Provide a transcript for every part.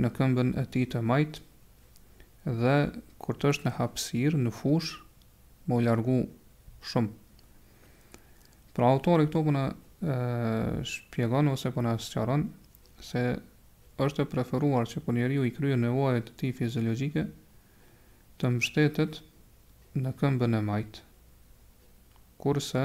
në këmbën e tij të majtë dhe kur të është në hapësirë, në fushë, me u largu shumë. Pra autori këtu po na shpjegon ose po na sqaron se është e preferuar që kur njeriu i kryen nevojat e tij fiziologjike të mështetet në këmbën e majtë. Kurse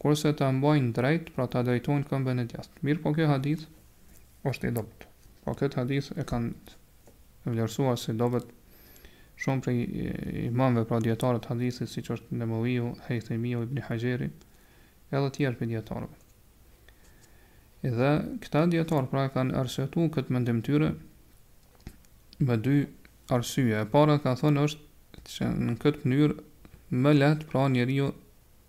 Kurse ta mbajnë drejt, pra ta drejtojnë këmbën e djathtë. Mirëpo ky hadith është i dobët. Pra këtë hadith e kanë vlerësuar si dobët shumë prej imamëve, pra dijetarët e hadithit, siç është Neveviu, Hejthemiu, Ibn Haxheri, edhe të tjerë prej dijetarëve. Edhe këta dijetarë pra e kanë arsyetu këtë mendim të tyre me dy arsye. E para kanë thonë është që në këtë mënyrë më lehtë pra njeriu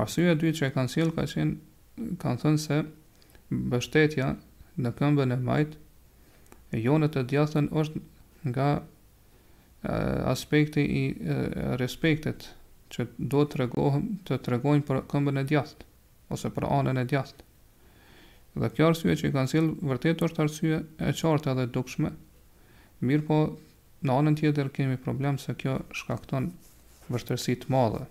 Arsyeja e dytë që e kanë sjellë ka qenë kanë thënë se mbështetja në këmbën e majtë e jo në të djathtën është nga aspekti i respektit që do me thënë tregojnë për këmbën e djathtë ose për anën e djathtë. Dhe kjo arsye që i kanë sjellë vërtet është arsye e qartë edhe e dukshme, mirëpo në anën tjetër kemi problem se kjo shkakton vështirësi të madhe.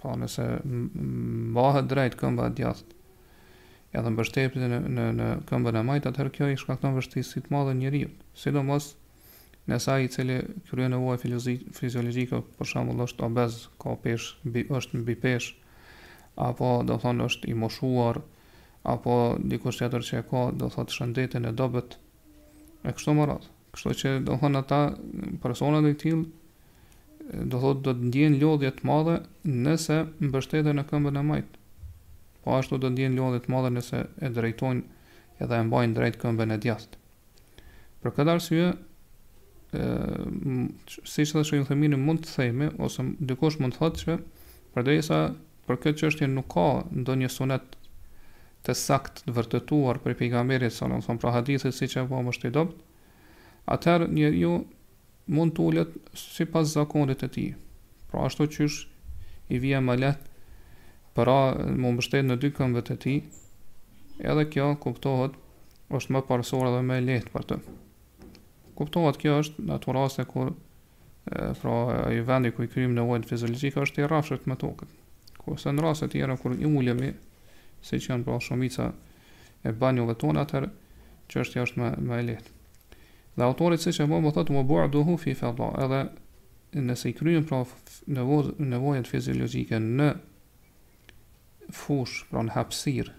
Po nëse mbahet drejt këmba e djathtë, edhe mbështetet në në në këmbën e majtë, atëherë kjo i shkakton vështirësi të madhe njeriut, sidomos Nëse ai i cili kryen nevojën fiziologjike, për shembull është obez, ka peshë, mbi, është mbipeshë, apo do me thonë është i moshuar, apo dikush tjetër që e ka, do thotë shëndetin e dobët, e kështu me radhë. Kështu që do me thonë ata persona të tillë, do thotë do të ndjejnë lodhje të madhe nëse mbështeten në këmbën e majtë. Po ashtu do të ndjejnë lodhje të madhe nëse e drejtojnë edhe e mbajnë drejt këmbën e djathtë. Për këtë arsye, si që dhe shkojnë themi, mund të themi, ose dikush mund të thotë që, përderisa për këtë çështje nuk ka ndonjë sunet të saktë të vërtetuar prej pejgamberit, sa nëmë thonë, pra hadithi siç e pamë është i dobët, atëherë njeriu mund t'ulet sipas zakonit të tij, pra ashtu qysh i vjen më lehtë pra me u mbështet në dy këmbët e tij, edhe kjo kuptohet është më parësore dhe më lehtë për të. Kuptohet kjo është në ato raste kur pra ai vendi ku i kryjmë nevojën fiziologjike është i rrafshët me tokën. Kurse në raste të tjera kur ulemi, siç janë pra shumica e banjove tona, atëherë çështja është më më e lehtë. Dhe autori siç e pamë thotë wa bu'duhu fi fada, edhe nëse i kryen pra nevojat fiziologjike në fush, pra në hapësirë,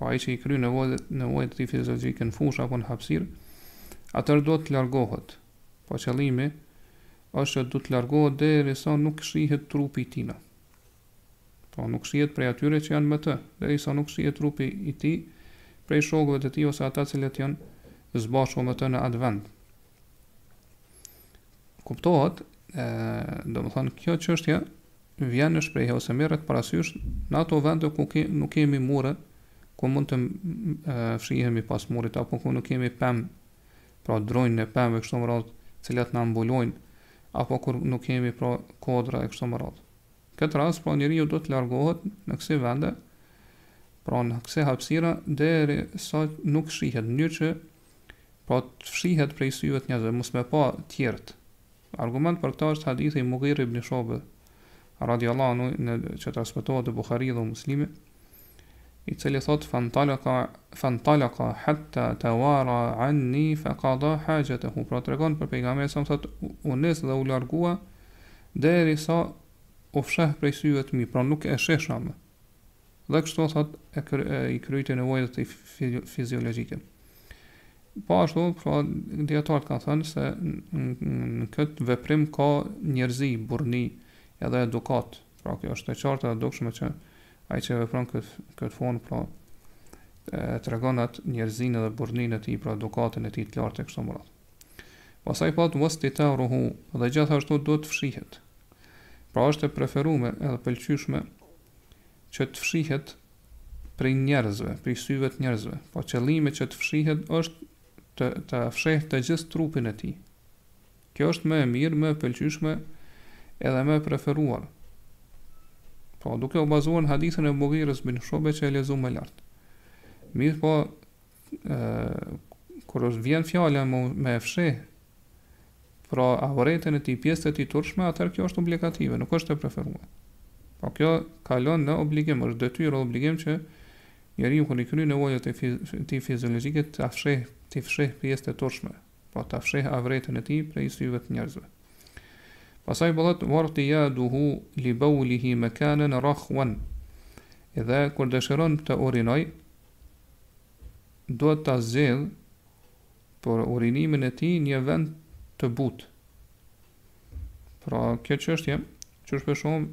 pa ai që i kryen nevojat e tij fiziologjike në fush apo në hapësirë, atëherë duhet të largohet. Po qëllimi është që duhet të largohet derisa nuk shihet trupi i tij. Po, nuk shihet prej atyre që janë me të, derisa nuk shihet trupi i tij prej shokëve të tij ose ata të cilët janë së bashku me të në atë vend. Kuptohet, e, do me thënë, kjo çështja vjen në shprehje ose merret parasysh në ato vende ku ke, nuk kemi mure, ku mund të fshihemi pas murit, apo ku nuk kemi pemë, pra drunj dhe pemë e kështu me radhë, të cilat na mbulojnë, apo kur nuk kemi pra kodra e kështu me radhë. këtë rast pra njeriu do të largohet në kësi vende, pra në kësi hapësira derisa nuk shihet, në mënyrë që pra të fshihet prej syve të njerëzve, mos me pa të tjerët. Argument për këtë është hadithi i Mughir ibn Shu'be, radiallahu anhu, që transmetohet te Buhariu dhe Muslimi, i cili thotë fantalaka fantalaka hatta tawara anni faqada hajatahu pra tregon për pejgamberin sa thotë u nis dhe u largua derisa u fsheh prej syve të mi pra nuk e shihsha më dhe kështu thotë e kry, e, i kryti nevojat fiziologjike po ashtu pra dietarët kanë thënë se në këtë veprim ka njerëzi burrni edhe edukatë Pra kjo është e qartë dhe e dukshme që ai që vepron këtë këtë formë pra tregon atë njerëzinë dhe burrninë e tij, pra edukatën e tij të lartë e kështu me radhë. Pastaj thotë wastitaruhu dhe gjithashtu duhet të fshihet. Pra është e preferuar edhe e pëlqyeshme që të fshihet prej njerëzve, prej syve të njerëzve. Po qëllimi që të fshihet është të të fshehë të gjithë trupin e tij. Kjo është më e mirë, më e pëlqyeshme edhe më e preferuar. Pra, duke u bazuar në hadithin e Mughirës bin Shobe që e lexuam më lart. Mirpo, ë kur është vjen fjala me me fsheh pra avretin e tij pjesët e tij të turpshme, atëherë kjo është obligative, nuk është e preferuar. Po kjo kalon në obligim, është detyrë obligim që njeriu kur i kryen nevojat e tij fiziologjike ta fsheh, t'i fsheh pjesët e turpshme, pra ta fshehë avretën e tij prej syve të njerëzve. Pastaj po thotë wartiyaduhu li bawlihi makanan rakhwan. Edhe kur dëshiron të urinoj, duhet ta zgjedh për urinimin e tij një vend të butë. Pra, kjo çështje, që është e pëlqyeshme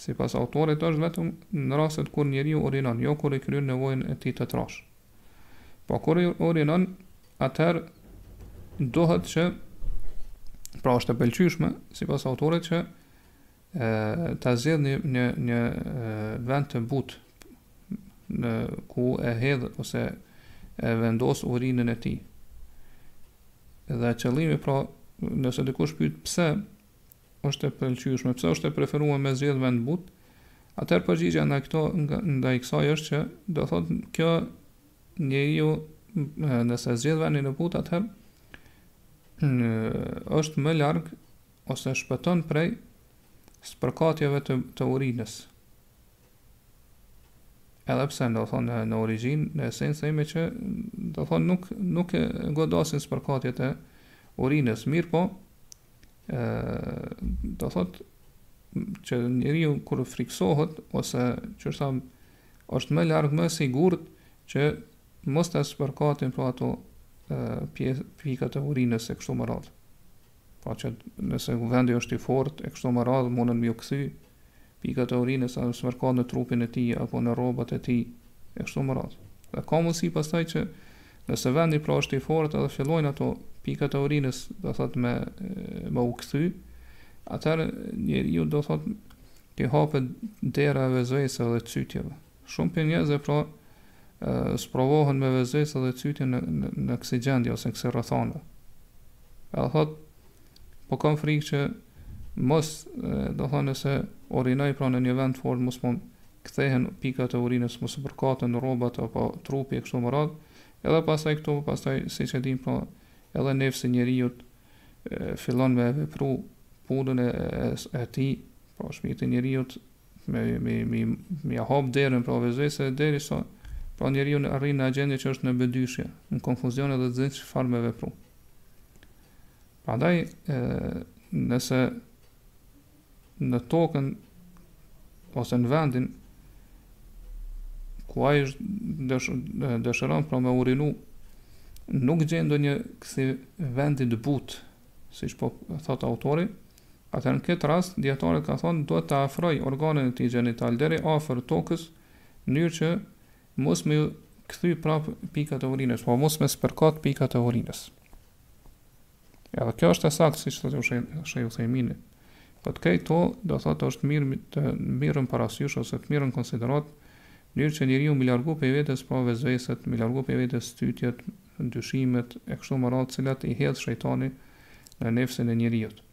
sipas autorit është vetëm në rastet kur njeriu urinon, jo kur e kryen nevojën e tij të trashë. Po kur urinon, atëherë duhet që pra është e pëlqyeshme sipas autorit që ta zgjedh një një një vend të butë ku e hedh ose e vendos urinën e tij. Dhe qëllimi pra, nëse dikush pyet pse është e pëlqyeshme, pse është e preferuar me zgjedh vend but, atëherë përgjigja ndaj këto ndaj kësaj është që do thotë kjo njeriu nëse zgjedh vendin e but atëherë është më larg ose shpëton prej spërkatjeve të, të urinës. Edhe pse do thotë në, në origjinë, në esencë themi që do thotë nuk nuk godasin spërkatjet e urinës, mirëpo ë do thot që njeriu kur friksohet ose që është është më larg më sigurt që mos ta spërkatin pra ato pjesë pikat e urinës e kështu me radhë. Pra që nëse vendi është i fort e kështu me radhë mundën me ju kthy pikat e urinës ta spërkatin në trupin e tij apo në rrobat e tij e kështu me radhë. Dhe ka mundësi pastaj që nëse vendi pra është i fortë edhe fillojnë ato pikat e urinës, do thot me me u kthy, atëherë njeriu do thot t'i hapet dera e vesveseve dhe cytjeve. Shumë prej njerëzve pra sprovohen me vesvese dhe cytje në, në, në kësi gjendje ose në kësi rrethane. Edhe thot, Po kam frikë që mos, do thotë nëse urinoj pra në një vend fort mos më kthehen pikat e urinës, mos më spërkaten rrobat apo trupi e kështu me radhë. Edhe pastaj këtu, pastaj siç e dimë pra, edhe nefsi i njeriut fillon me vepru punën e e tij, pra shpirti i njeriut me me me me ja hap derën pra vesveses derisa pra njeriu arrin në gjendje që është në mëdyshje, në konfuzion edhe s'din çfarë me vepru. Prandaj nëse në tokën ose në vendin ku ai është dëshiron pra me urinu nuk gjen ndonjë kësi vendi të butë, siç po thot autori, atëherë në këtë rast dijetarët kanë thonë duhet ta afroj organin e tij gjenital deri afër tokës, në mënyrë që Mos me ju kthy prapë pikat e urinës, apo mos me spërkat pikat e urinës. Edhe kjo është e saktë siç thotë Shejh Uthejmini. Pra këto do thotë është mirë të mirren parasysh ose të mirren në konsideratë mënyrë që njeriu mi largu prej vetes pra vesveset, mi largu prej vetes cytjet, dyshimet e kështu me radhë, të cilat i hedh shejtani në nefsin e njeriut.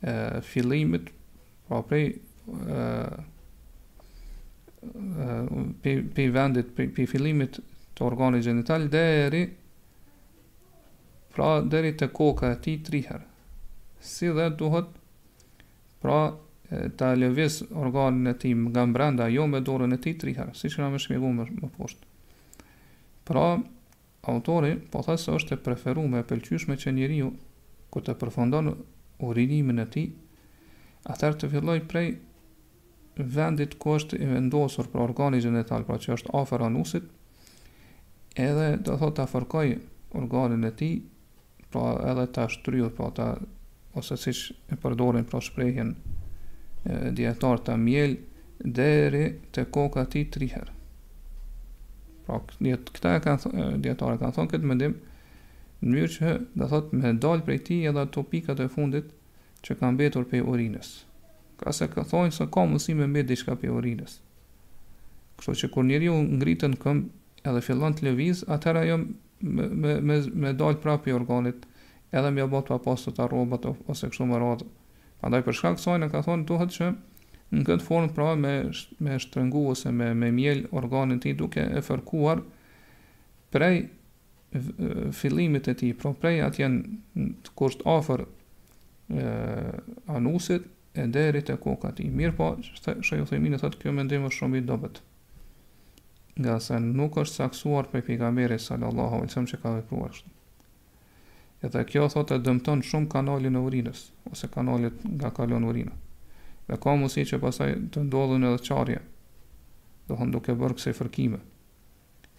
e, fillimit, pra po, prej e, pi, pi vendit, pi fillimit të organit genital, deri, pra deri te koka e tij tri herë. Si dhe duhet, pra ta lëviz organin e ti nga mbrenda, jo me dorën e tij tri herë, siç kena me shpjegu më, më poshtë. Pra, Autori po thotë se është e preferume e pëlqyshme që njeriu kur të përfundon urinimin e tij, atëherë të fillojë prej vendit ku është i vendosur pra organi gjenital, pra që është afër anusit, edhe do thotë ta fërkojë organin e tij pra edhe ta shtrydh, pra ta ose siç e përdorin pra shprehjen dijetarët ta mjel deri te koka e tij tri herë. Pra këta e kanë dijetarët kanë thonë këtë mendim në mënyrë që do thot me dal prej tij edhe ato pikat e fundit që kanë mbetur pe urinës. Ngase kanë thonë se ka mundësi me mbet diçka pe urinës. Kështu që kur njeriu ngritet n'këmbë edhe fillon të lëviz, atëherë ajo me me me dal prap prej organit edhe me ja bë të papastra rrobat ose kështu me radhë. Prandaj për shkak të kësaj kanë thonë duhet që në këtë formë pra me me shtrëngu ose me me mjel organin e tij duke e fërkuar prej fillimit të tij, pra prej atje te ku është afër anusit e deri te koka e tij. Mirëpo, shejh Uthejmini thotë ky mendim është shumë i dobët. Ngase nuk është saktësuar prej pejgamberit sallallahu alaihi wasallam që ka vepruar kështu. Edhe kjo thotë e dëmton shumë kanalin e urinës ose kanalet nga kalon urina. Dhe ka mundësi që pastaj të ndodhin edhe çarje. Domethënë duke bërë kësoj fërkime.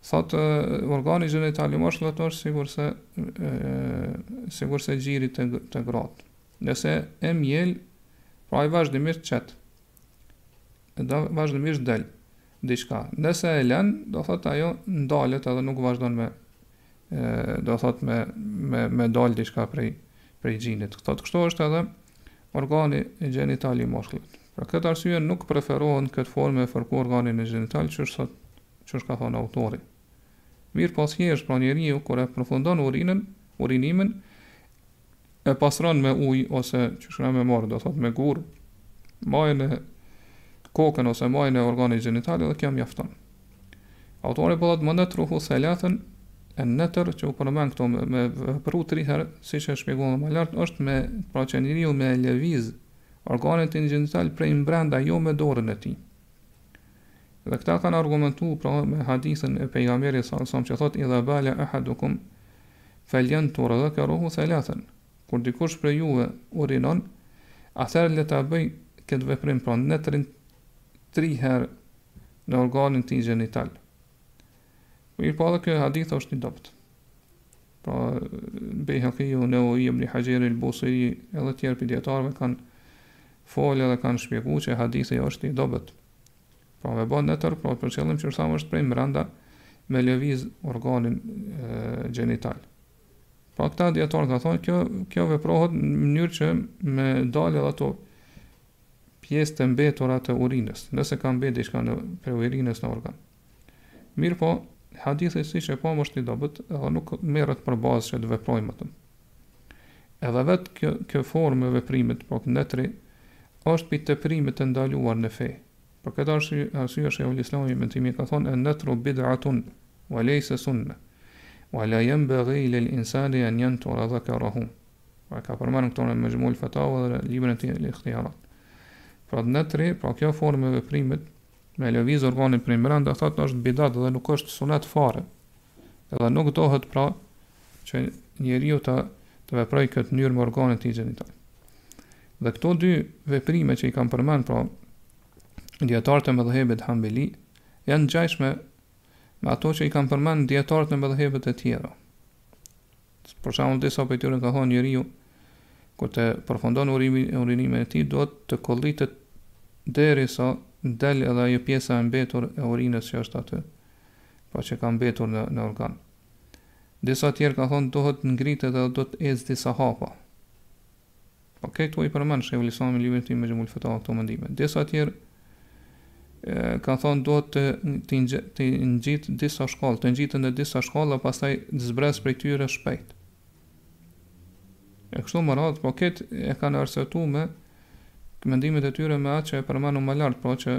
Thot organi gjenital i mashkullit është sikurse sikurse gjiri te te gratë. Nëse e mjel, pra ai vazhdimisht qet. Dhe vazhdimisht del diçka. Nëse e lën, do thot ajo ndalet edhe nuk vazhdon me do thot me me me dal diçka prej prej gjinit. Thot kështu është edhe organi gjenital i mashkullit. Për këtë arsye nuk preferohet n'këtë formë me fërku organin gjenital qysh sa qysh ka thënë autori. Mirëpo thjesht pra njeriu kur e përfundon urinën, urinimin, e pastron me ujë ose qysh kena me marrë do thotë me gurë majën e kokën ose majën e organit gjenital edhe kjo mjafton. Autori po thotë ue netruhu thelathen, en-netr që u përmend këto me, me vepru tri herë, siç e shpjeguam më lart, është me pra që njeriu me lëviz organin e tij gjenital prej mbrenda jo me dorën e tij dhe këta kanë argumentuar pra me hadithin e pejgamberit sallallahu alajhi wasallam që thotë idha bala ahadukum falyantur dhakaruhu thalathan kur dikush prej juve urinon atëherë le ta bëj këtë veprim pra netrin tri herë në organin e tij gjenital. Mirëpo edhe ky hadith është i dobët. Pra, Bejhakiu, Newawi, Ibni Hajeri, El-Busiri, edhe tjerë prej dijetarëve kanë folë edhe kanë shpjegu që hadithi është i dobët. Pra, me bënë netër, pra, për qëllim që është është prej mrenda me lëviz organin e, genital. Pra, këta dijetarë kanë thonë, kjo, kjo veprohet në mënyrë që me dalë edhe ato pjesë të mbetura të urinës, nëse ka mbetë diçka prej urinës në organ. Mirëpo, hadithi siç e pamë është i dobët dhe nuk merret për bazë që të veprojmë atë. Edhe vetë kjo, kjo formë e veprimit, pra po, netri, është prej teprimit të ndaluar në fe. Për këtë arsye, arsye Sheikhul Islami Ibn Tejmije ka thënë en natru bid'atun wa laysa sunna wa la yanbaghi lil insani an yantura dhakarahu. Pra ka përmend këto në Majmu'ul Fatawa dhe librin e tij El-Ikhtiyarat. Pra netri, pra kjo formë e veprimit, Me lëviz organin prej brenda thotë është bidat dhe nuk është sunet fare. Edhe nuk dohet pra që njeriu të të veprojë këtë mënyrë me organin e tij gjenital. Dhe këto dy veprime që i kanë përmend pra dijetarët e medhhebit Hambeli janë të ngjashme me ato që i kanë përmend dijetarët e medhhebeve të tjera. Për shembull, disa prej tyre kanë thënë njeriu kur të përfundon urinimin e tij duhet të kollitet derisa del edhe ajo pjesa e mbetur e urinës që është aty, pra që ka mbetur në në organ. Disa tjerë kanë thënë duhet ngritet edhe do të ecë disa hapa. Po këto i përmend Sheikhul Islam në librin e tij Majmu'ul Fatawa këto mendime. Disa të tjerë kanë thonë dohet të të ngjit disa shkallë, të ngjitet në disa shkallë dhe pastaj të zbres prej tyre shpejt. E kështu me radhë, po këtë e kanë arsyetu me mendimet e tyre me atë që e përmendëm më lartë, pra që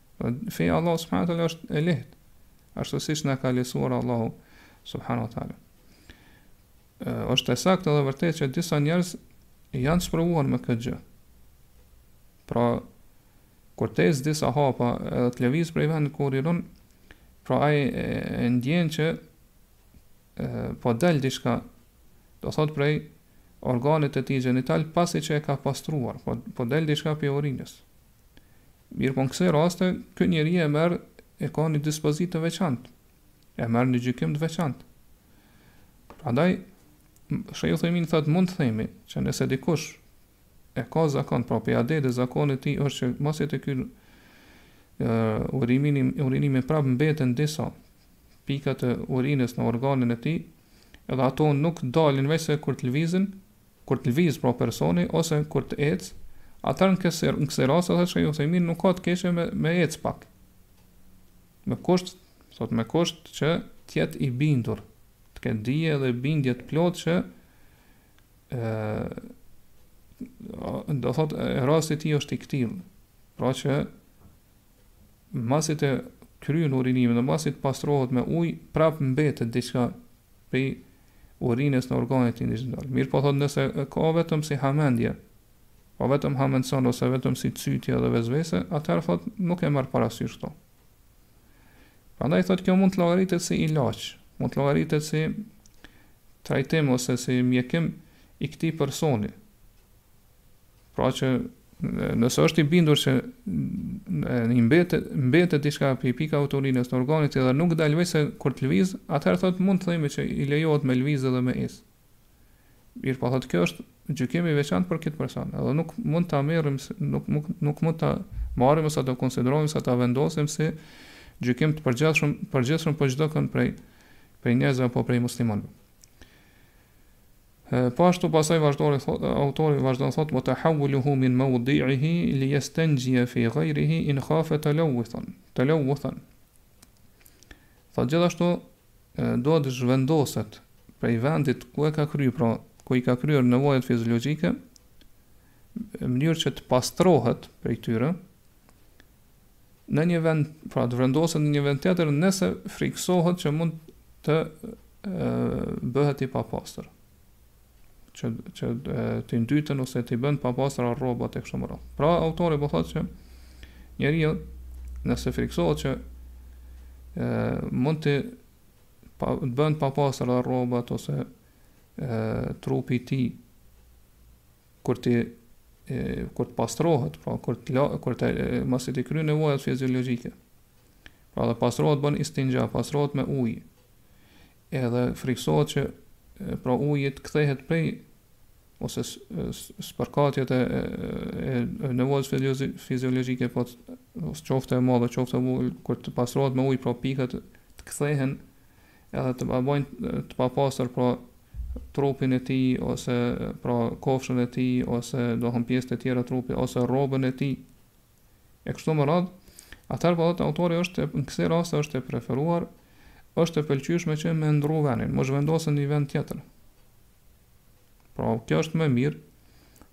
Feja e Allahut subhanahu taala është e lehtë, ashtu siç na ka lehtësuar Allahu subhanahu taala. Është e saktë edhe vërtet që disa njerëz janë sprovuar me këtë gjë. Pra, kur të ecë disa hapa edhe të lëviz prej vendit ku urinon, pra ai e ndjen që e, po del diçka, do thot prej organit të tij gjenital pasi që e ka pastruar, po po del diçka prej urinës. Mirëpo në kësi raste ky njeri e merr e ka një dispozitë të veçantë, e merr një gjykim të veçantë. Prandaj Sheikh Uthaymeen thotë mund të themi që nëse dikush e ka zakon, pra prej adetit, zakonit të tij është që masi e kryn urinimin, urinimi prap mbeten disa pika të urinës në organin e tij, edhe ato nuk dalin veçse kur të lëvizë, kur të lëvizë pra personi ose kur të ecë, atëherë në kësi, në kësi raste thotë Shejh Uthejmin nuk ka të keqe me me ecë pak. Me kusht, thotë me kusht që të jetë i bindur, të ketë dije dhe bindje të plotë që ë do të thotë rasti i tij është i këtillë. Pra që masi e kryen urinimin dhe masi pastrohet me ujë, prap mbetet diçka prej urinës në organit i ndal. Mirëpo thotë nëse e ka vetëm si hamendje, po vetëm hamendëson ose vetëm si cytje dhe vesvese, atëherë thotë nuk e merr parasysh këto. Prandaj thotë kjo mund të llogaritet si ilaç, mund të llogaritet si trajtim ose si mjekim i këtij personi. Pra që nëse është i bindur se i mbetet mbetet diçka prej pikave të urinës në organin e tij dhe nuk dal veçse kur të lëvizë, atëherë thotë mund të themi që i lejohet me lëvizë dhe me ecë. Mirëpo thotë kjo është gjykim i veçantë për këtë person, edhe nuk mund ta merrim nuk nuk nuk mund ta marrim ose ta konsiderojmë ose ta vendosim si gjykim të përgjithshëm përgjithshëm për çdo kënd prej prej njerëzve apo prej muslimanëve. Po ashtu pastaj vazhdon autori vazhdon thotë wa tahawwuluhu min mawdi'ihi li yastanjiya fi ghayrihi in khafa talawuthan talawuthan Thotë gjithashtu duhet të zhvendoset prej vendit ku e ka kryer pra ku i ka kryer nevojat fiziologjike në mënyrë që të pastrohet prej tyre në një vend, pra të vendoset në një vend tjetër nëse frikësohet që mund të bëhet i papastër. Që që t'i ndyten ose të bëhen të papastër rrobat e kështu me radhë. Pra autori po thotë se njeriu nëse frikësohet që e, mund të pa, të bëhen të papastër rrobat ose e, trupi i tij Kur ti kur të pastrohet, pra kur të la, kur të, masi i kryen nevojat fiziologjike. Pra dhe pastrohet bën istinxha, pastrohet me ujë. Edhe friksohet që pra uji të kthehet prej ose spërkatjet e, e, e nevojës fiziologjike po ose qoftë e madhe, qoftë e vogël, kur të pastrohet me ujë, pra pikat të kthehen edhe ta bëjnë të papastër pra trupin e tij ose pra kofshën e tij ose do dhe pjesë të tjera trupi ose rrobën e tij e kështu me radhë atëherë po thotë autori është në kësi raste është e preferuar është e pëlqyeshme që me ndru vendin mu zhvendos në një vend tjetër pra kjo është më mirë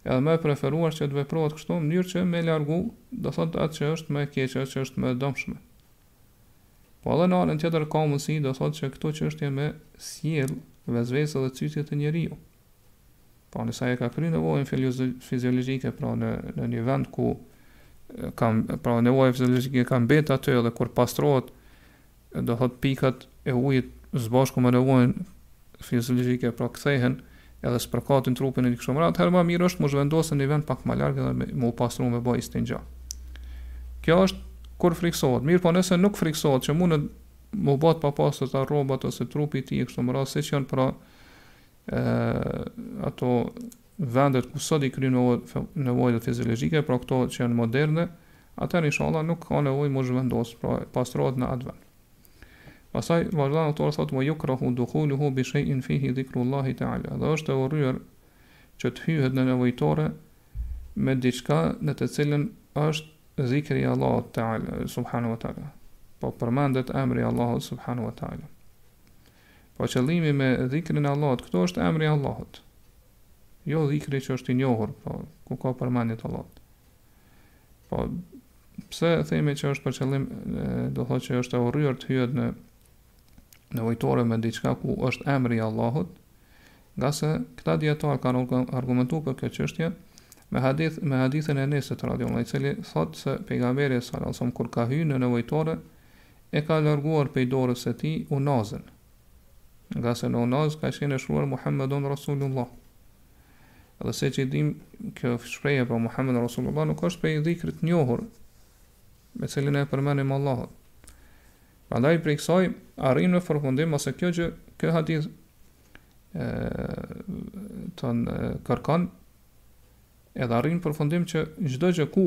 edhe më e preferuar që të veprohet kështu në mënyrë që me largu do thotë atë që është më e keqja që është më e dëmshme Po edhe në anën tjetër ka mundësi do thotë që këto çështje me sjell vesvese dhe cytje te njeriu. Pra nëse e ka kry nevojën fiziologjike, pra në në një vend ku ka pra nevoja fiziologjike ka mbet aty dhe kur pastrohet do thotë pikat e ujit së bashku me nevojën fiziologjike pra kthehen edhe spërkatin trupin e e kështu me radhë, atëherë më mirë është mu zhvendos në një vend pak më larg dhe mu pastru me bë istinxha. Kjo është kur friksohet, mirëpo nëse nuk friksohet që mund mu bë të papastërta rrobat ose trupi i tij e kështu me radhë, siç janë pra e, ato vendet ku sot i kryjnë nevojat fiziologjike, pra këto që janë moderne, atëherë inshallah nuk ka nevojë mu zhvendos, pra pastrohet në atë vend. Pastaj vazhdon autori thotë wa yukrahu dukhuluhu bi shay'in fihi dhikrullahi ta'ala. Dhe është e urryer që të hyhet në nevojtore me diçka në të cilën është dhikri i Allahut ta'ala, subhanahu wa ta'ala. Po përmendet emri i Allahut subhanahu wa ta'ala. Po qëllimi me dhikrin e Allahut këtu është emri i Allahut. Jo dhikri që është i njohur, po ku ka përmendje të Allahut. Po, pse themi që është për qëllim, do thotë që është e urryer të hyhet në nevojtore me diçka ku është emri i Allahut, ngase këta dijetarë kanë argumentuar për këtë çështje me hadith me hadithin e Enesit radhiyallahu anhu i cili thotë se pejgamberi sallallahu alajhi wasallam kur ka hyrë në nevojtore e ka larguar prej dorës së tij unazën. Ngase në unazë ka qenë e shkruar Muhammedun Rasulullah Dhe siç e dimë, kjo shprehje pra Muhammedun Rasulullah nuk është prej dhikrit të njohur, me të cilin e përmendim Allahun. Prandaj prej kësaj, arrijmë në përfundim, ose kjo gjë ky hadith e, të na kërkon, edhe arrijmë në përfundim që çdo gjë ku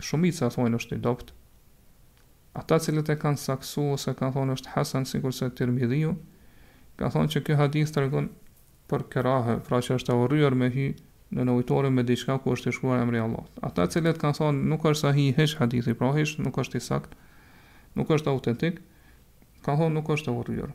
shumica thojnë është i dobët, ata të cilët e kanë saktësu ose kanë thonë është hasan sikurse Tirmidhiu kanë thonë që ky hadith tregon për kerahe, pra që është e urryer me hy në nevojtore me diçka ku është i shkruar emri i Allahut. Ata të cilët kanë thonë nuk është sahih hiç hadithi, pra hiç nuk është i saktë, nuk është autentik, kanë thonë nuk është e urryer.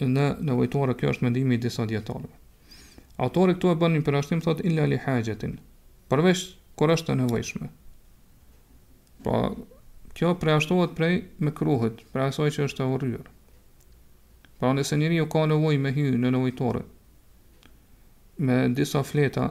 në nevojtore, kjo është mendimi i disa dijetarëve autori këtu e bën një përjashtim thotë illa li hajetin përveç kur është e nevojshme pra kjo përjashtohet prej mekruhit prej asaj që është e urryer pra nëse njeriu ka nevoj me hy në nevojtore me disa fleta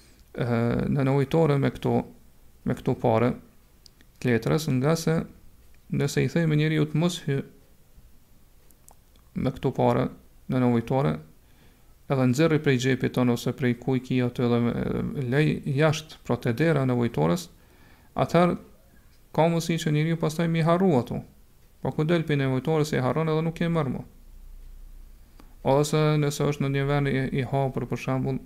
në nevojtore me këto me këto pare të letrës ngase nëse i themi njeriut të mos hy me këto pare në nevojtore edhe nxirri prej xhepit tënd ose prej ku i ki ato edhe me, lej jashtë pra te dera nevojtores atëherë ka mundësi që njeriu pastaj m'i harru ato pa po kur del prej nevojtores i harron edhe nuk e merr mo ose nëse është në një vend i, i hapur për shembull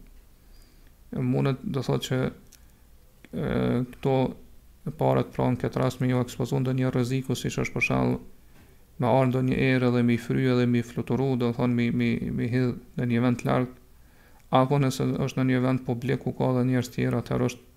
Mundet do thotë që këto e paret pra në këtë rast me ju ekspozu ndonjë rreziku siç është për shembull me ardh ndonjë erë edhe m'i fry edhe m'i fluturu domethonë m'i, m'i, m'i hidh në një vend larg apo nëse është në një vend publik ku ka dhe njerëz tjerë atëherë është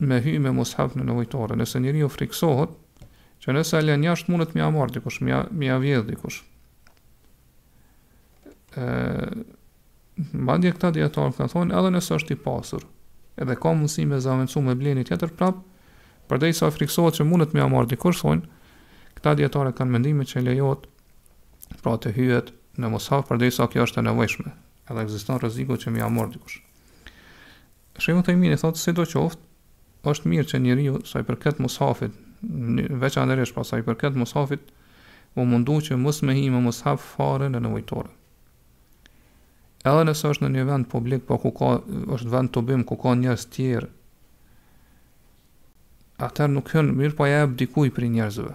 me hy me mushaf në nevojtore, nëse njeriu frikësohet që nëse e lën jashtë mundet me ia marr dikush, me ia me ia vjedh dikush. ë Madje këta dijetarë kanë thonë edhe nëse është i pasur, edhe ka mundësi me zëvendësu me ble ni tjetër prap, përderisa frikësohet që mundet me ia marr dikush, thonë, këta dijetarë kanë mendimin që lejohet, pra të hyet në mushaf, përderisa kjo është e nevojshme, edhe ekziston rreziku që me ia marr dikush. Shejh Uthejmini thotë sidoqoftë është mirë që njeriu sa i përket mushafit, veçanërisht pra sa i përket mushafit, me u mundu që mos me hy me mushaf fare në nevojtore. Edhe nëse është në një vend publik, po ku ka është vend tubim ku ka njerëz të tjerë, atëherë nuk hyn mirëpo ia jep dikujt prej njerëzve.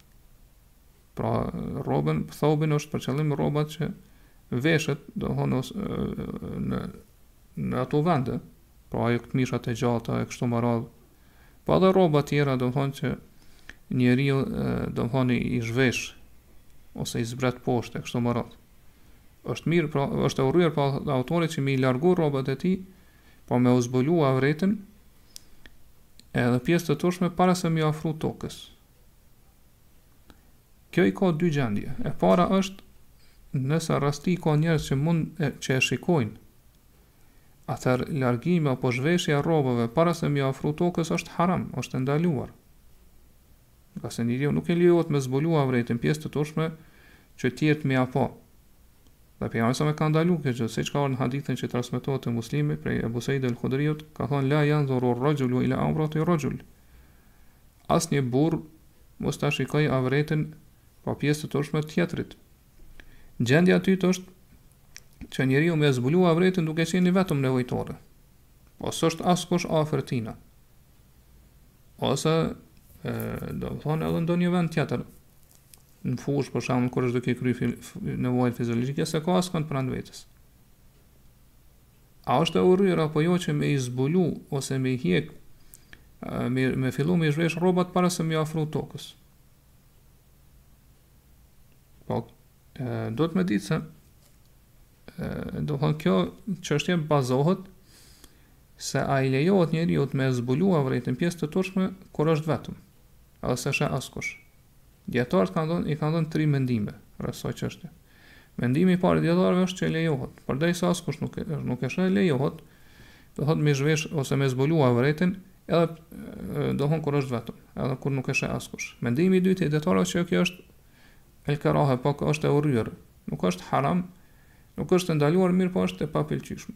Pra, rrobën, thobin është për qëllim rroba që veshet, domethonë ose në në ato vende, pra ato këmishat e gjata e kështu me radhë. Po edhe rroba tjera, domethonë që njeriu, domethonë i zhvesh, ose i zbret poshtë e kështu me radhë. është mirë, pra, është e urryer sipas autorit që m'i largu rrobat e tij, po me zbulu avretin, edhe pjesët e turpshme para se me iu afru tokës. Kjo i ka dy gjendje. E para është nëse rasti ka njerëz që munden, që e shikojnë. Atëherë largimi apo zhveshja e rrobave para se me iu afru tokës është haram, është e ndaluar. Ngase njeriut nuk i lejohet me zbulu avretin pjesët e turpshme që të tjerët me ia pa. Dhe pejgamberi a.s. e ka ndalu këtë gjë, siç ka ardhur në hadithin që transmetohet te Muslimi prej Abu Said al-Khudriut, ka thënë la yanzuru ar-rajulu ila awrati ar-rajul. Asnjë burrë mos ta shikojë avretin apo pjesët e turpshme të tjetrit. Çështja e dytë është që njeriu me zbulu avretin duke qenë i vetëm në nevojtore, po s'është askush afër tina, ose do të thonë edhe ndonjë vend tjetër në fushë për shembull kur është duke kry nevojat fiziologjike s'e ka askënd pranë vetes. A është e urryer apo jo që me i zbulu ose me i hjek me me fillu me i zhvesh rrobat para se m'ju afru tokës. Po do të me ditë se do të thonë kjo çështje bazohet se a i lejohet njeriut me zbulu avretin pjesët e turpshme kur është vetëm. Edhe s'e sheh askush. Dijetarët kanë dhënë i kanë dhënë tri mendime rreth kësaj çështje. Mendimi i parë i dijetarëve është që lejohet, përderisa askush nuk e nuk e sheh lejohet, do thotë me zhvesh ose me zbulu avretin, edhe do thonë kur është vetëm, edhe kur nuk e sheh askush. Mendimi i dytë i dijetarëve është që kjo është el karahe, po është e urryer, nuk është haram, nuk është e ndaluar, mirëpo është e papëlqyeshme.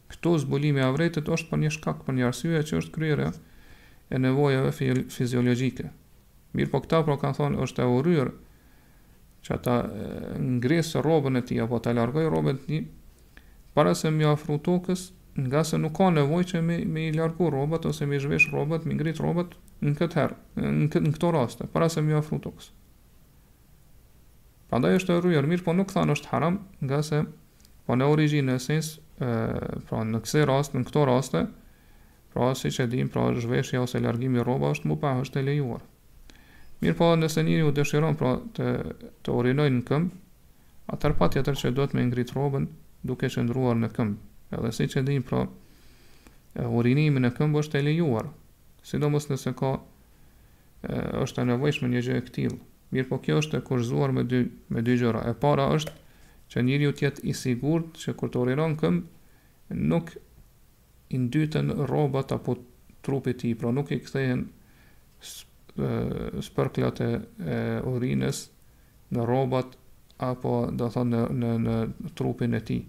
Këtu zbulimi i avretit është për një shkak, për një arsye që është kryerja e nevojave fiziologjike. Mirëpo këta pra kanë thonë është e urryer që ta ngresë rrobën e tij apo ta largojë rrobën e tij para se m'ju afru tokës, ngase nuk ka nevojë që me, me i largu rrobët ose me i zhvesh rrobët, me ngrit rrobët në këtë herë, në, këtë, në këto raste, para se m'ju afru tokës. Prandaj është e urryer, mirëpo nuk thanë është haram, ngase po në origjinë në esencë, pra në kësi rast, në këto raste, pra siç e dimë, pra zhveshja ose largimi i rrobave është mubah, është e lejuar. Mirëpo nëse njeriu dëshiron pra të, të urinojë në këmbë, atëherë patjetër që do të me ngrit rrobën duke qëndruar në këmbë. Edhe siç e dimë, pra urinimi në këmbë është e lejuar, sidomos nëse ka është e nevojshme një gjë e këtillë. Mirëpo kjo është e kushtëzuar me dy me dy gjëra. E para është që njeriu të jetë i sigurt që kur të urinon në këmbë nuk i ndyten rrobat apo trupi i tij, pra nuk i kthehen spërklat e, e urinës në rrobat apo do të thonë në në në trupin e tij.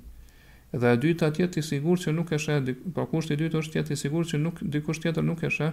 Dhe e dyta të jetë i sigurt që nuk e sheh, pra kushti i dytë është të jetë i sigurt që nuk dikush tjetër nuk e sheh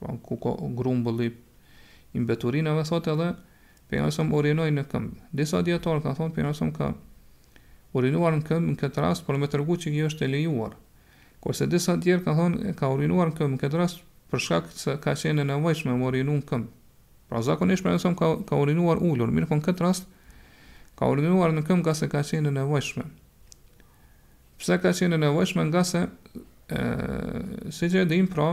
Pra ku ka grumbull i i mbeturinave thotë edhe pejgamberi sa urinoi në këmbë. Disa dietar kanë thonë pejgamberi sa ka urinuar në këmbë në këtë rast për me tregu që kjo është e lejuar. Kurse disa të tjerë kanë thonë ka urinuar në këmbë në këtë rast për shkak se ka qenë e nevojshme me urinu në këmbë. Pra zakonisht pejgamberi sa ka ka urinuar ulur, mirëpo në këtë rast ka urinuar në këmbë ngase ka qenë e nevojshme. Pse ka qenë e nevojshme ngase ë siç e dimë pra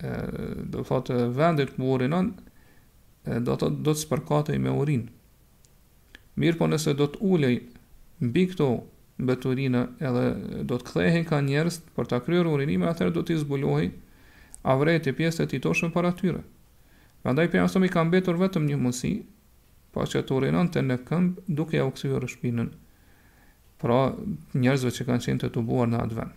do të thotë vendi ku urinon do të do të spërkatej me urinë. Mirëpo nëse do të ulej mbi këto mbeturina edhe do të kthehej kah njerëzit për ta kryer urinimin, atëherë do të zbulohej avreti e pjesët e turpshme para tyre. Prandaj Pejgamberit i ka mbetur vetëm një mundësi, pra që të urinonte në këmbë duke iau kthyer shpinën, pra njerëzve që kanë qenë të tubuar në atë vend.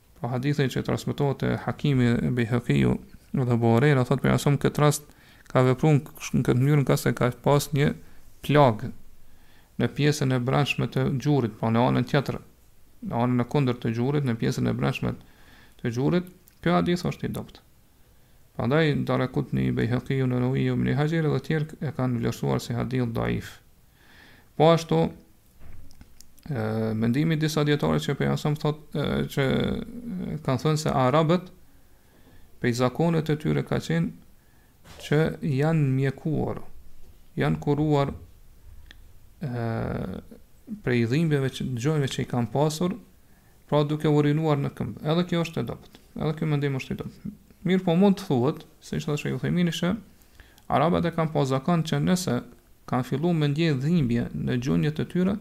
Po hadithi që transmetohet te Hakimi e Bejhekiu se Ebu Hurejra thotë pejgamberi në këtë rast ka vepruar në këtë mënyrë ngase ka pas një plagë në pjesën e brendshme të gjurit, pra në anën tjetër, në anën e kundërt të gjurit, në pjesën e brendshme të gjurit, ky hadith është i dobët. Prandaj Darekutni, Bejhekiu, Neveviu, Ibn Haxheri dhe të tjerë e kanë vlerësuar si hadith daif. Po ashtu mendimi i disa dijetarëve që Pejgamberi thotë, që kanë thënë se arabët prej zakoneve të tyre ka qenë që janë mjekuar, janë kuruar prej dhimbjeve të gjunjëve që i kanë pasur, pra duke urinuar në këmbë. Edhe kjo është e dobët, edhe ky mendim është i dobët. Mirëpo mund të thuhet, siç thotë dhe shejh Uthejmini, që, Arabët e kanë pas zakon që nëse kanë filluar me ndie dhimbje në gjunjët e tyre,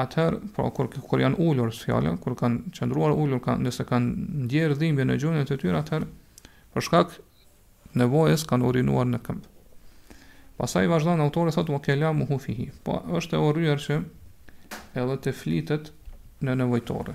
atëherë, pra kur kur janë ulur, si fjala, kur kanë qëndruar ulur, kanë nëse kanë ndjerë dhimbje në gjunjët e tyre, atëherë për shkak të nevojës kanë urinuar në këmbë. Pastaj vazhdon autori thotë wa kalamu hu fihi. Po është e urryer që edhe të flitet në nevojtore.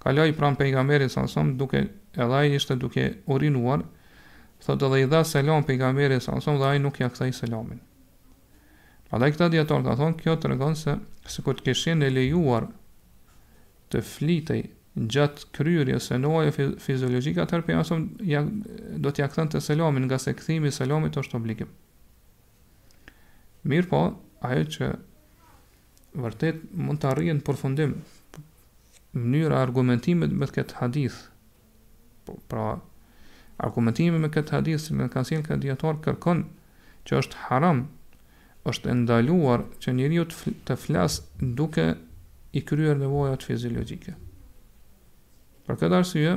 kaloi pranë Pejgamberit sallallahu alajhi wasallam duke edhe ai ishte duke urinuar, thotë dhe i dha selam Pejgamberit sallallahu alajhi wasallam dhe ai nuk ia kthoi selamin. Prandaj këta dijetarë kanë thënë kjo tregon se sikur të kish qenë e lejuar të flitej gjatë kryerjes së nevojës fiziologjike atëherë pejgamberi ja do t'ia kthente selamin ngase kthimi i selamit është obligim. Mirëpo, ajo që Vërtet mund të arrihet në përfundim mënyra e argumentimit me këtë hadith. Po, pra, argumentimi me këtë hadith që e kanë sjellë këta dijetarë kërkon që është haram, është e ndaluar që njeriu të, fl të flasë duke i kryer nevojat fiziologjike. Për këtë arsye,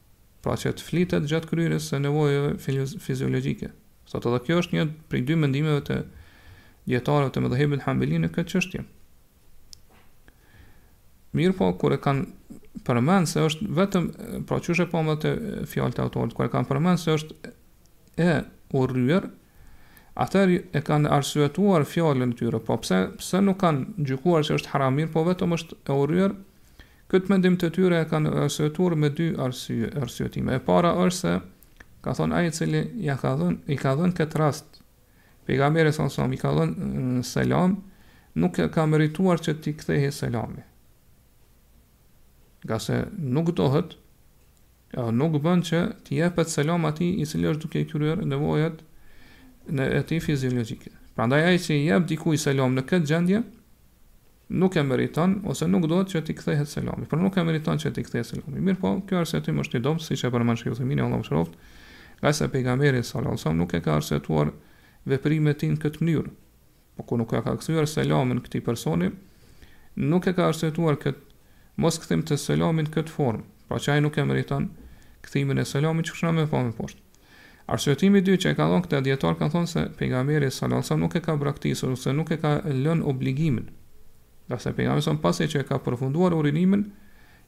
Pra që të flitet gjatë kryerjes së nevojave fiziologjike. Thotë dhe kjo është një prej dy mendimeve të dijetarëve të medhhebit Hambeli në këtë çështje. Mirëpo, kur e kanë përmend se është vetëm, pra siç është e përmendur te fjalët e autorit, kur e kanë përmend se është e urryer, atëherë e kanë arsyetuar fjalën e tyre, po pse, pse nuk kanë gjykuar që është haram, mirëpo vetëm është e urryer, Këtë mendim të tyre e kanë arsyetuar me dy arsye, arsyetime. E para është se, ka thënë ai i cili ja ka dhënë, i ka dhënë këtë rast pejgamberit sallallahu alajhi wasallam, i ka dhënë selam, nuk e ka merituar që t'i kthehej selami. Ngase nuk dohet Edhe nuk bën që t'i jepet selam atij i cili është duke i kryer nevojat e tij fiziologjike. Prandaj ai që i jep dikujt selam në këtë gjendje nuk e meriton ose nuk duhet që t'i kthehet selami, por nuk e meriton që t'i kthehet selami. Mirpo, ky arsyetim është i dobët, siç e përmend Shejh Uthejmini, Allahu e mëshiroftë, ngase pejgamberi sallallahu alajhi wasallam nuk e ka arsyetuar veprimin e tij në këtë mënyrë. Po kur nuk e ka kthyer selamin këtij personi, nuk e ka arsyetuar këtë moskthim të selamit në këtë formë, pra që ai nuk e meriton kthimin e selamit, siç kemi me pa më poshtë. Arsyetimi i dytë që e kanë dhënë këta dijetarë kanë thënë se pejgamberi sallallahu alajhi wasallam nuk e ka braktisur ose nuk e ka lënë obligimin. Ngase pejgamberi sallallahu pasi që e ka përfunduar urinimin,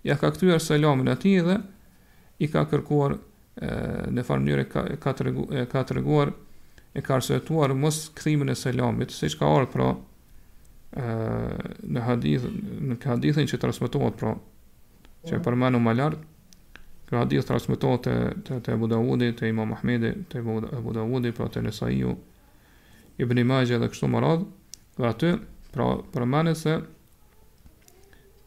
ja ka kthyer selamin atij dhe i ka kërkuar në një farë mënyre ka ka tregu, ka treguar e ka arsyetuar moskthimin e selamit, siç ka ardhur pra në hadith në këtë hadithin që transmetohet pra që e përmendëm më lart, ky hadith transmetohet te te, te Abu Dawudi, te Imam Ahmedi, te Abu Dawudi, pra te Nesaiu, Ibn Majah dhe kështu me radhë, dhe aty pra përmendet se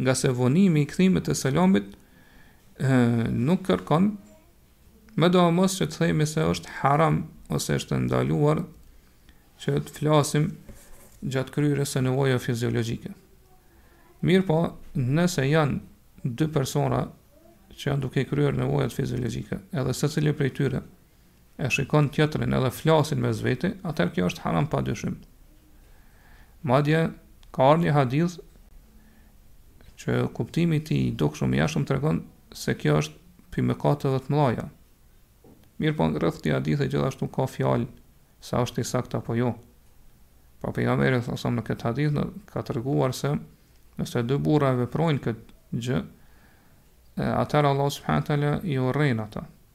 Ngase vonimi i kthimit të selamit nuk kërkon medoemos që të themi se është haram ose është ndaluar që të flasim gjatë kryerjes së nevojave fiziologjike. Mirëpo, nëse janë dy persona që janë duke kryer nevojat fiziologjike, edhe secili prej tyre, e shikon tjetrin edhe flasin mes vete, atëherë kjo është haram pa dyshim. Madje, ka ardhur një hadith, që kuptimi i tij i dukshëm i jashtëm tregon, se kjo është prej mëkateve të mëdhaja. Mirëpo rreth këtij hadithi gjithashtu ka fjalë, se a është i saktë apo jo. Po pejgamberi alejhi selam në këtë hadith, në, ka treguar se, nëse dy burra e veprojnë këtë gjë, atëherë Allahu subhanehu teala, i urren ata.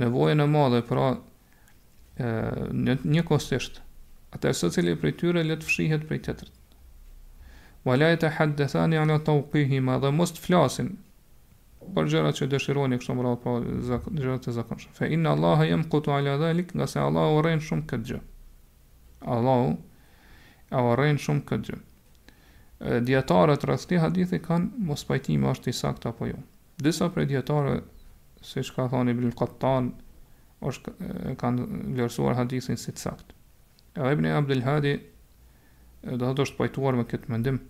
nevojën e madhe, pra një, njëkohësisht, atëherë secili prej tyre le të fshihet prej tjetrit. Wa la yatahaddathani ala tawfihima dhe mos të flasin për gjërat që dëshirojnë e kështu me radhë pra zak, gjërat e zakonshme. Fe inna Allaha yamqutu ala dhalik ngase Allahu e urren shumë këtë gjë. Allahu e urren shumë këtë gjë. Dijetarët rreth këtij hadithi kanë mospajtime a është i saktë apo jo. Disa prej dijetarëve, siç ka thënë Ibn al-Qattan, është e kanë vlerësuar hadithin si të saktë. Edhe Ibn Abd al-Hadi do të thotë është pajtuar me këtë mendim.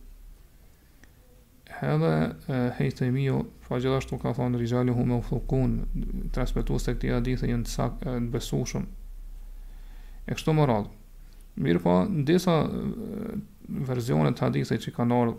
Edhe Hejthemiu, gjithashtu ka thonë rixhaluhu meuthukun, transmetuesit e këtij hadithi jënë të saktë, të besushëm. E kështu me radhë. Mirëpo, në disa versione të hadithit që kanë ardh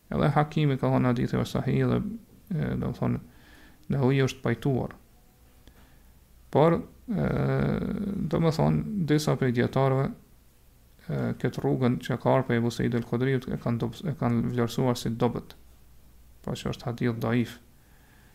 Edhe Hakimi ka thënë hadithi është sahih dhe domethënë Neveviu është pajtuar. Por domethënë disa prej dietarëve këtë rrugën që ka ardh prej Ebu Seid el Hudriut e kanë, dobës, e kanë vlerësuar si të dobët, pra që është hadith daif.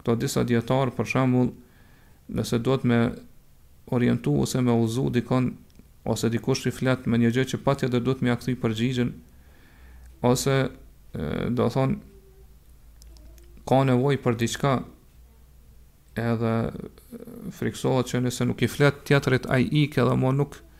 Këto disa dijetarë për shembull nëse duhet me orientu ose me udhëzu dikon ose dikush i flet me një gjë që patjetër duhet me ia kthy përgjigjen ose do thon ka nevojë për diçka edhe friksohet që nëse nuk i flet tjetrit ai ik edhe më nuk